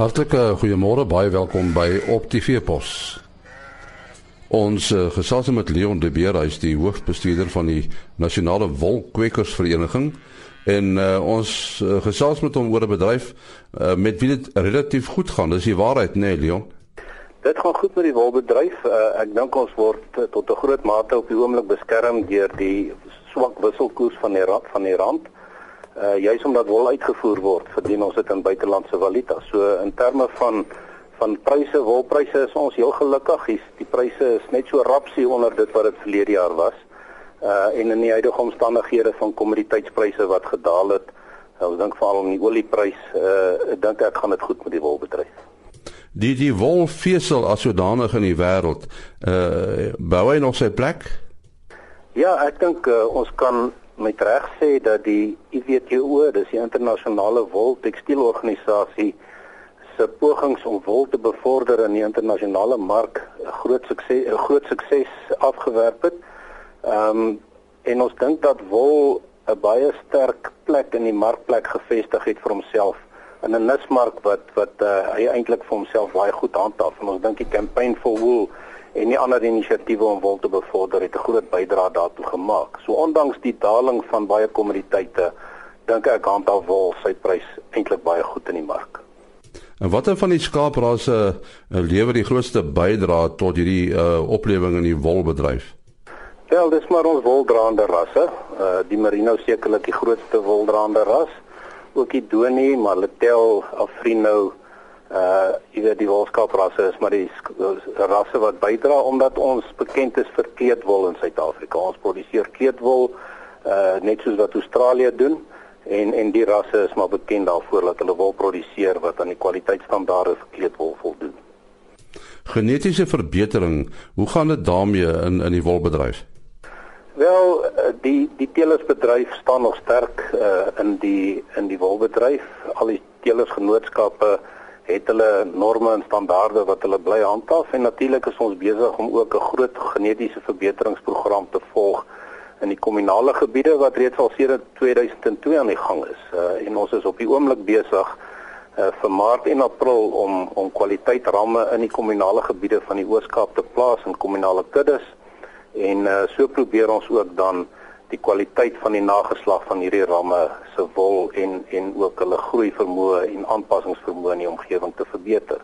Hartlike goeiemôre, baie welkom by Op die Veepos. Ons uh, gesels met Leon de Beer, hy is die hoofbestuurder van die Nasionale Wolkwekersvereniging en uh, ons uh, gesels met hom oor 'n bedryf uh, met wie dit relatief goed gaan. Dis die waarheid, né, nee, Leon? Dit gaan goed met die wolbedryf. Uh, ek dink ons word uh, tot 'n groot mate op die oomblik beskerm deur die swak wisselkoers van die rand van die rand uh juis omdat wol uitgevoer word, verdien ons dit in buitelandse valuta. So in terme van van pryse, wolpryse is ons heel gelukkig. Die, die pryse is net so rapsie onder dit wat dit verlede jaar was. Uh en in die huidige omstandighede van kommoditeitspryse wat gedaal het, uh, ons dink veral om die olieprys, uh dink ek gaan dit goed met die wolbedryf. Die die wolvesel as sodanig in die wêreld, uh bou hy nog sy plek? Ja, ek dink uh, ons kan met reg sê dat die IWTO, dis die internasionale wol tekstielorganisasie se pogings om wol te bevorder in die internasionale mark 'n groot sukses 'n groot sukses afgewerp het. Ehm um, en ons dink dat wol 'n baie sterk plek in die markplek gevestig het vir homself in 'n nismark wat wat uh, hy eintlik vir homself baie goed handhaaf. En ons dink die campaign for wool en die ander inisiatiewe om wol te bevorder het 'n groot bydrae daartoe gemaak. So ondanks die daling van baie kommoditeite, dink ek handhaaf wol sy prys eintlik baie goed in die mark. En watter van die skaaprasse uh, lewer die grootste bydrae tot hierdie uh, oplewing in die wolbedryf? Wel, dis maar ons woldraande rasse. Uh die Merino sekerlik die grootste woldraande ras. Ook die Doni, Maletel, Afrino, uh jy weet die wolskaaprasse is maar die rasse wat bydra omdat ons bekend is vir kleedwol in Suid-Afrika. Ons produseer kleedwol uh net soos wat Australië doen en en die rasse is maar bekend daarvoor dat hulle wol produseer wat aan die kwaliteitsstandaarde vir kleedwol voldoen. Genetiese verbetering, hoe gaan dit daarmee in in die wolbedryf? Wel, die die teelersbedryf staan nog sterk uh in die in die wolbedryf. Al die teelersgenootskappe het hulle norme en standaarde wat hulle bly handhaaf en natuurlik is ons besig om ook 'n groot genetiese verbeteringsprogram te volg in die kommunale gebiede wat reeds al sedert 2002 aan die gang is. Uh, en ons is op die oomblik besig uh, vir Maart en April om om kwaliteitsramme in die kommunale gebiede van die Oos-Kaap te plaas in kommunale kuddes en uh, so probeer ons ook dan die kwaliteit van die nageslag van hierdie ramme se wol en en ook hulle groei vermoë en aanpassingsvermoë in die omgewing te verbeter.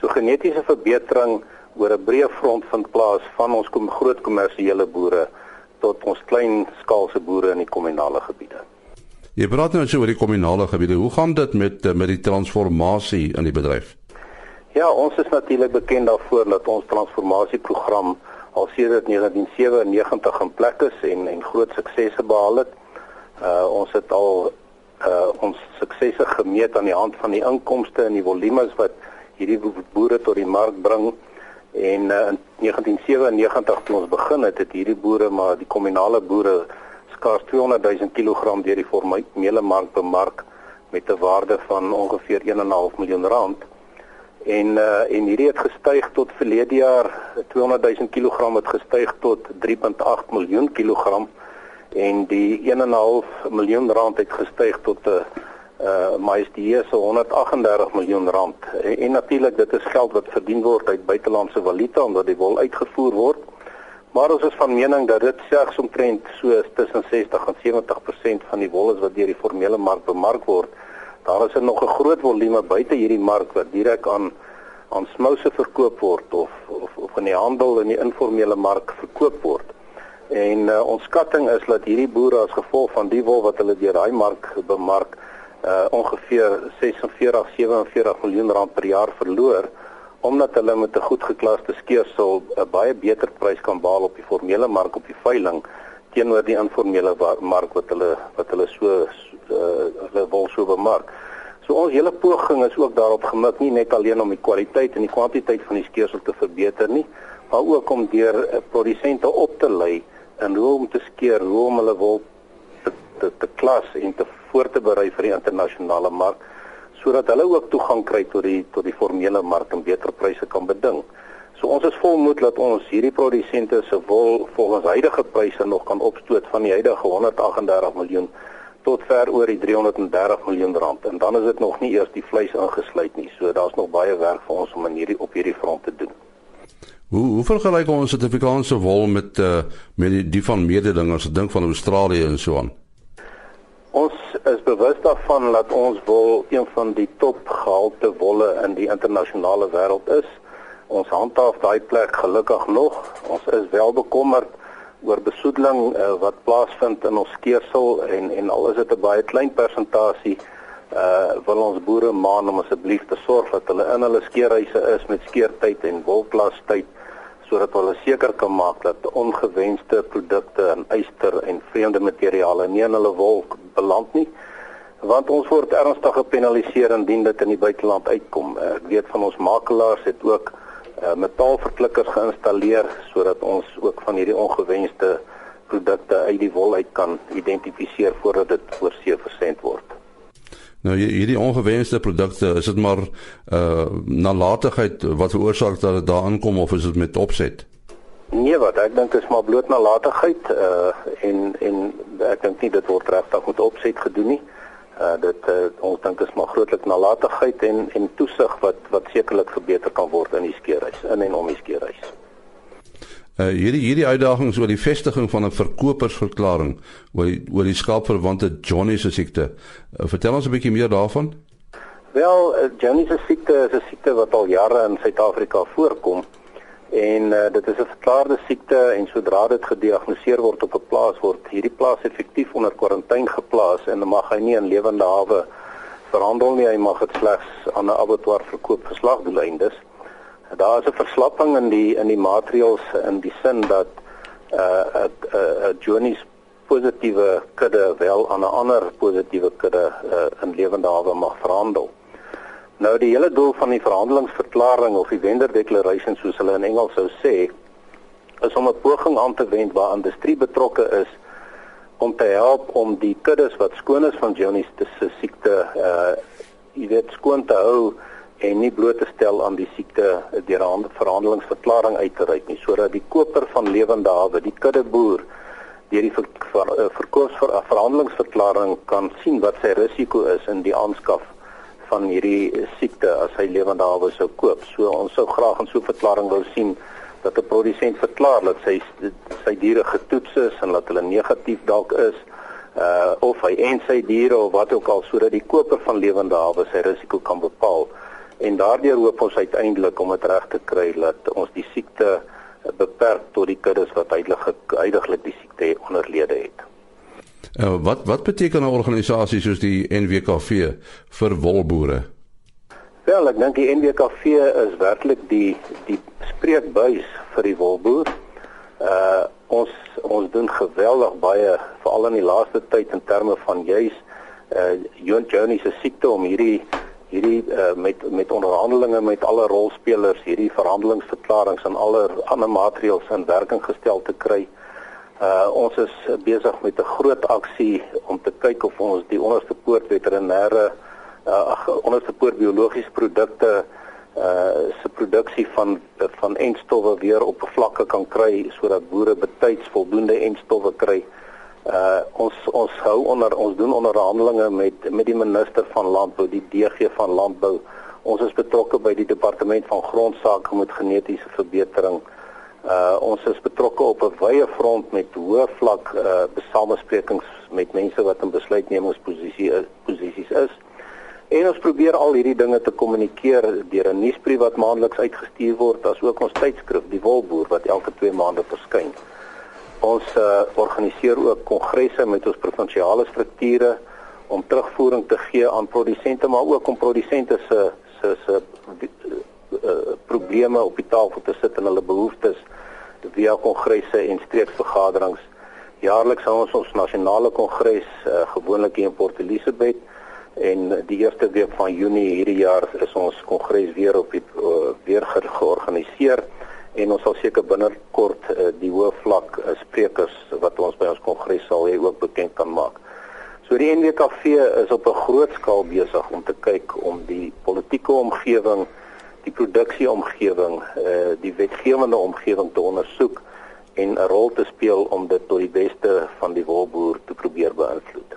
So genetiese verbetering oor 'n breë front vind plaas van ons kom groot kommersiële boere tot ons klein skaalse boere in die kommunale gebiede. Jy praat nou oor die kommunale gebiede. Hoe gaan dit met met die transformasie in die bedryf? Ja, ons is natuurlik bekend daarvoor dat ons transformasieprogram al sedert 1997 in plek is en en groot suksese behaal het. Uh ons het al uh ons suksese gemeet aan die hand van die inkomste en die volumes wat hierdie boere tot die mark bring. En uh, in 1997 toe ons begin het, het hierdie boere maar die kommunale boere skaars 200 000 kg deur die formele mark bemark met 'n waarde van ongeveer 1.5 miljoen rand en uh, en hierdie het gestyg tot verlede jaar 200 000 kg het gestyg tot 3.8 miljoen kilogram. En die 1.5 miljoen rand het gestyg tot 'n uh, uh majestueuse 138 miljoen rand. En, en natuurlik dit is geld wat verdien word uit buitelandse valuta omdat die wol uitgevoer word. Maar ons is van mening dat dit slegs omtrent so tussen 60 en 70% van die wol is wat deur die formele mark bemark word daar is nog 'n groot volume buite hierdie mark wat direk aan aan smouse verkoop word of of of in die handel in die informele mark verkoop word. En uh, ons skatting is dat hierdie boere as gevolg van die wol wat hulle deur daai mark bemark uh ongeveer 46 47 miljoen rand per jaar verloor omdat hulle met 'n goed geklaste skeersel 'n baie beter prys kan behaal op die formele mark op die veiling teenoor die informele mark wat hulle wat hulle so uh, hulle wil so bemark. So ons hele poging is ook daarop gemik nie net alleen om die kwaliteit en die kwantiteit van die skeersel te verbeter nie, maar ook om deur uh, produsente op te lei in hoe om te skeer, hoe om hulle wil te te, te klas en te voor te berei vir die internasionale mark sodat hulle ook toegang kry tot die tot die formele mark en beter pryse kan beding. So ons is volmoed dat ons hierdie produsente se wol volgens huidige pryse nog kan opstoot van die huidige 138 miljoen tot ver oor die 330 miljoen rand en dan is dit nog nie eers die vleis ingesluit nie. So daar's nog baie werk vir ons om in hierdie op hierdie front te doen. Hoe hoe vergelyk ons Suid-Afrikaanse wol met uh, met die, die van mededingers, dink van Australië en so aan? Ons is bewus daarvan dat ons wol een van die topgehalte wolle in die internasionale wêreld is. Ons handhaaf daai plek gelukkig nog. Ons is wel bekommerd oor besoedeling uh, wat plaasvind in ons skeersel en en al is dit 'n baie klein persentasie uh wil ons boere maan om asseblief te sorg dat hulle in hulle skeerhuise is met skeertyd en wolplastyd sodat hulle seker kan maak dat ongewenste produkte en eyster en vreemde materiale nie in hulle wol beland nie want ons word ernstig gepenaliseer indien dit in die buiteland uitkom. Ek weet van ons makelaars het ook uh, metaalverklikkers geïnstalleer sodat ons ook van hierdie ongewenste produkte uit die wol uit kan identifiseer voordat dit oorsee versend word. Nou hierdie ongewenste produkte, is dit maar uh nalatigheid wat veroorsaak dat dit daar aankom of is dit met opset? Nee, wat ek dink is maar bloot nalatigheid uh en en ek dink nie dit word regtig met opset gedoen nie. Uh dit uh, ons dink is maar grootlik nalatigheid en en toesig wat wat sekerlik verbeter kan word in die skeerhuis, in en om die skeerhuis. Uh hierdie hierdie uitdagings oor die vestiging van 'n verkopersverklaring oor die, oor die skaapverwante Johnny se siekte. Uh, vertel ons 'n bietjie meer daarvan. Wel, uh, Johnny se siekte is 'n siekte wat al jare in Suid-Afrika voorkom en uh, dit is 'n verklaarde siekte en sodra dit gediagnoseer word op 'n plaas word hierdie plaas effektief onder kwarantyne geplaas en mag hy nie in lewende hawe verhandel nie, hy mag dit slegs aan 'n abattoir verkoop vir slagdoeleindes. Daar is 'n verslapping in die in die maatreëls in die sin dat 'n uh, 'n uh, 'n uh, Johnny's positiewe kudde wel aan 'n ander positiewe kudde uh, in lewende hawe mag verhandel. Nou die hele doel van die verhandelingsverklaring of die vendor declaration soos hulle in Engels sou sê is om 'n poging aan te wend waar industrie betrokke is om te help om die kuddes wat skoon is van Johnny's se siekte uh jy weet skoon te hou en nie bloot te stel aan die siekte deur 'n verhandelingsverklaring uit te reik nie sodat die koper van lewende hawe, die kuddeboer deur die ver, ver, eh, verkoopsverhandelingsverklaring kan sien wat sy risiko is in die aanskaf van hierdie siekte as hy lewende hawe sou koop. So ons sou graag 'n so 'n verklaring wou sien dat 'n produsent verklaar dat sy sy diere getoets is en dat hulle negatief dalk is uh of hy en sy diere of wat ook al sodat die koper van lewende hawe sy risiko kan bepaal en daardeur hoop ons uiteindelik om dit reg te kry dat ons die siekte beperk tot die kuddes wat heidaglik die siekte onderlede het. Uh, wat wat beteken 'n organisasie soos die NWKV vir wolboere? Wel, ek dink die NWKV is werklik die die spreekbuis vir die wolboer. Uh ons ons doen geweldig baie veral in die laaste tyd in terme van juis uh Johnny se siekte om hierdie hierdie uh, met met onderhandelinge met alle rolspelers hierdie verhandelingsverklaringe en alle ander maatreëls in werking gestel te kry. Uh ons is besig met 'n groot aksie om te kyk of ons die onderste poort veterinêre uh onderste poort biologiese produkte uh se produksie van van enstowwe weer op vlakke kan kry sodat boere betyds voldoende enstowwe kry. Uh Uh ons ons hou onder ons doen onderhandelinge met met die minister van landbou, die DG van landbou. Ons is betrokke by die departement van grondsake met genetiese verbetering. Uh ons is betrokke op 'n wye front met hoë vlak uh besamesprekings met mense wat in besluitnemingsposisie posisies is. En ons probeer al hierdie dinge te kommunikeer deur 'n nuusbrief wat maandeliks uitgestuur word, asook ons tydskrif Die Wolboer wat elke 2 maande verskyn. Ons uh, organiseer ook kongresse met ons provinsiale strukture om terugvoering te gee aan produsente maar ook om produsente se se se uh, probleme op die tafel te sit en hulle behoeftes via kongresse en streeksvergaderings. Jaarliks hou ons ons nasionale kongres uh, gewoonlik in Port Elizabeth en die eerste week van Junie hierdie jaar is ons kongres weer op die uh, weer georganiseer en ons sal seker binnekort uh, die hoë vlak uh, sprekers wat ons by ons kongres sal hê ook bekend kan maak. So die NWKV is op 'n groot skaal besig om te kyk om die politieke omgewing, die produksieomgewing, uh, die wetgewende omgewing te ondersoek en 'n rol te speel om dit tot die beste van die wolboer te probeer beïnvloed.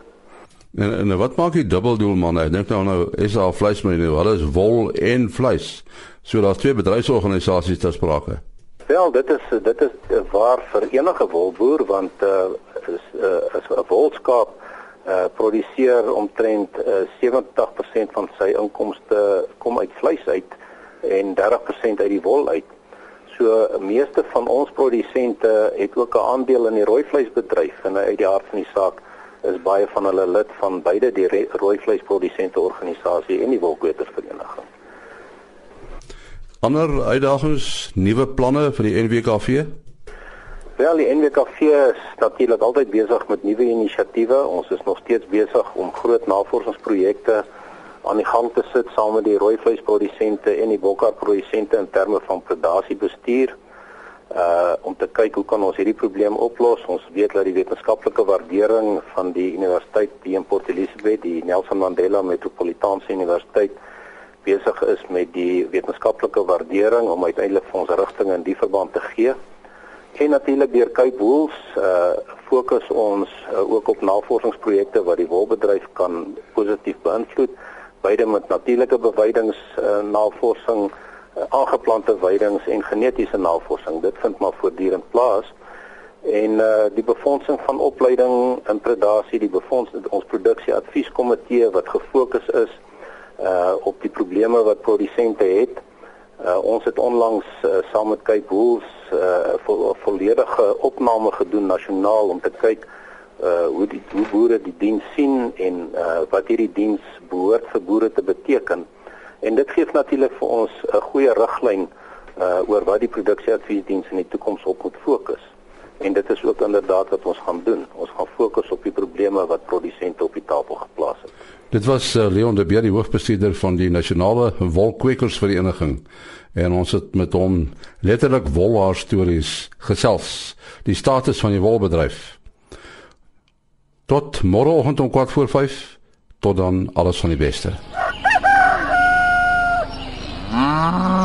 En, en wat maak die dubbeldoel man? Ek dink nou nou is daar vleis maar nie, wat is wol en vleis? So daar's twee bedryfsorganisasies ter sprake. Wel, dit is dit is waar vir enige wolboer want uh is uh, is 'n wolskaap uh produseer omtrent uh, 70% van sy inkomste kom uit vleis uit en 30% uit die wol uit. So meeste van ons produsente het ook 'n aandeel in die rooi vleisbedryf en uit die hart van die saak is baie van hulle lid van beide die rooi vleisprodusente organisasie en die wolkwetersvereniging. Ander uitdagings, nuwe planne vir die NWKV? Wel, die NWKV is natuurlik altyd besig met nuwe inisiatiewe. Ons is nog steeds besig om groot navorsingsprojekte aan die gang te sit saam met die rooi vleisprodusente en die bokkarprodusente in terme van predasiebestuur uh om te kyk hoe kan ons hierdie probleem oplos. Ons weet dat die wetenskaplike waardering van die universiteit die in Port Elizabeth, die Nelson Mandela Metropolitaanse Universiteit besig is met die wetenskaplike waardering om uiteindelik vir ons rigting in die verband te gee. En natuurlik deur Cape Wools uh fokus ons uh, ook op navorsingsprojekte wat die wolbedryf kan positief beïnvloed, beide met natuurlike bewydings uh, navorsing uh, aangeplante weidings en genetiese navorsing. Dit vind maar voortdurend plaas. En uh die befondsing van opleiding in predasie, die befonds ons produksieadvieskomitee wat gefokus is uh op die probleme wat produsente het. Uh ons het onlangs uh, saam met Cape Wools uh vo volledige opname gedoen nasionaal om te kyk uh hoe die hoe boere die diens sien en uh wat hierdie diens behoort vir boere te beteken. En dit gee natuurlik vir ons 'n goeie riglyn uh oor wat die produksieadviesdiens in die toekoms op moet fokus. En dit is ook inderdaad wat ons gaan doen. Ons gaan fokus op die probleme wat produsente op die tafel geplaas het. Dit was uh, Leon de Beer, die hoofbestuurder van die Nasionale Wolkwekersvereniging en ons het met hom letterlik wolhaar stories gesels. Die status van die wolbedryf. Tot môreoggend om 4 voor 5. Tot dan alles van die beste. Ah.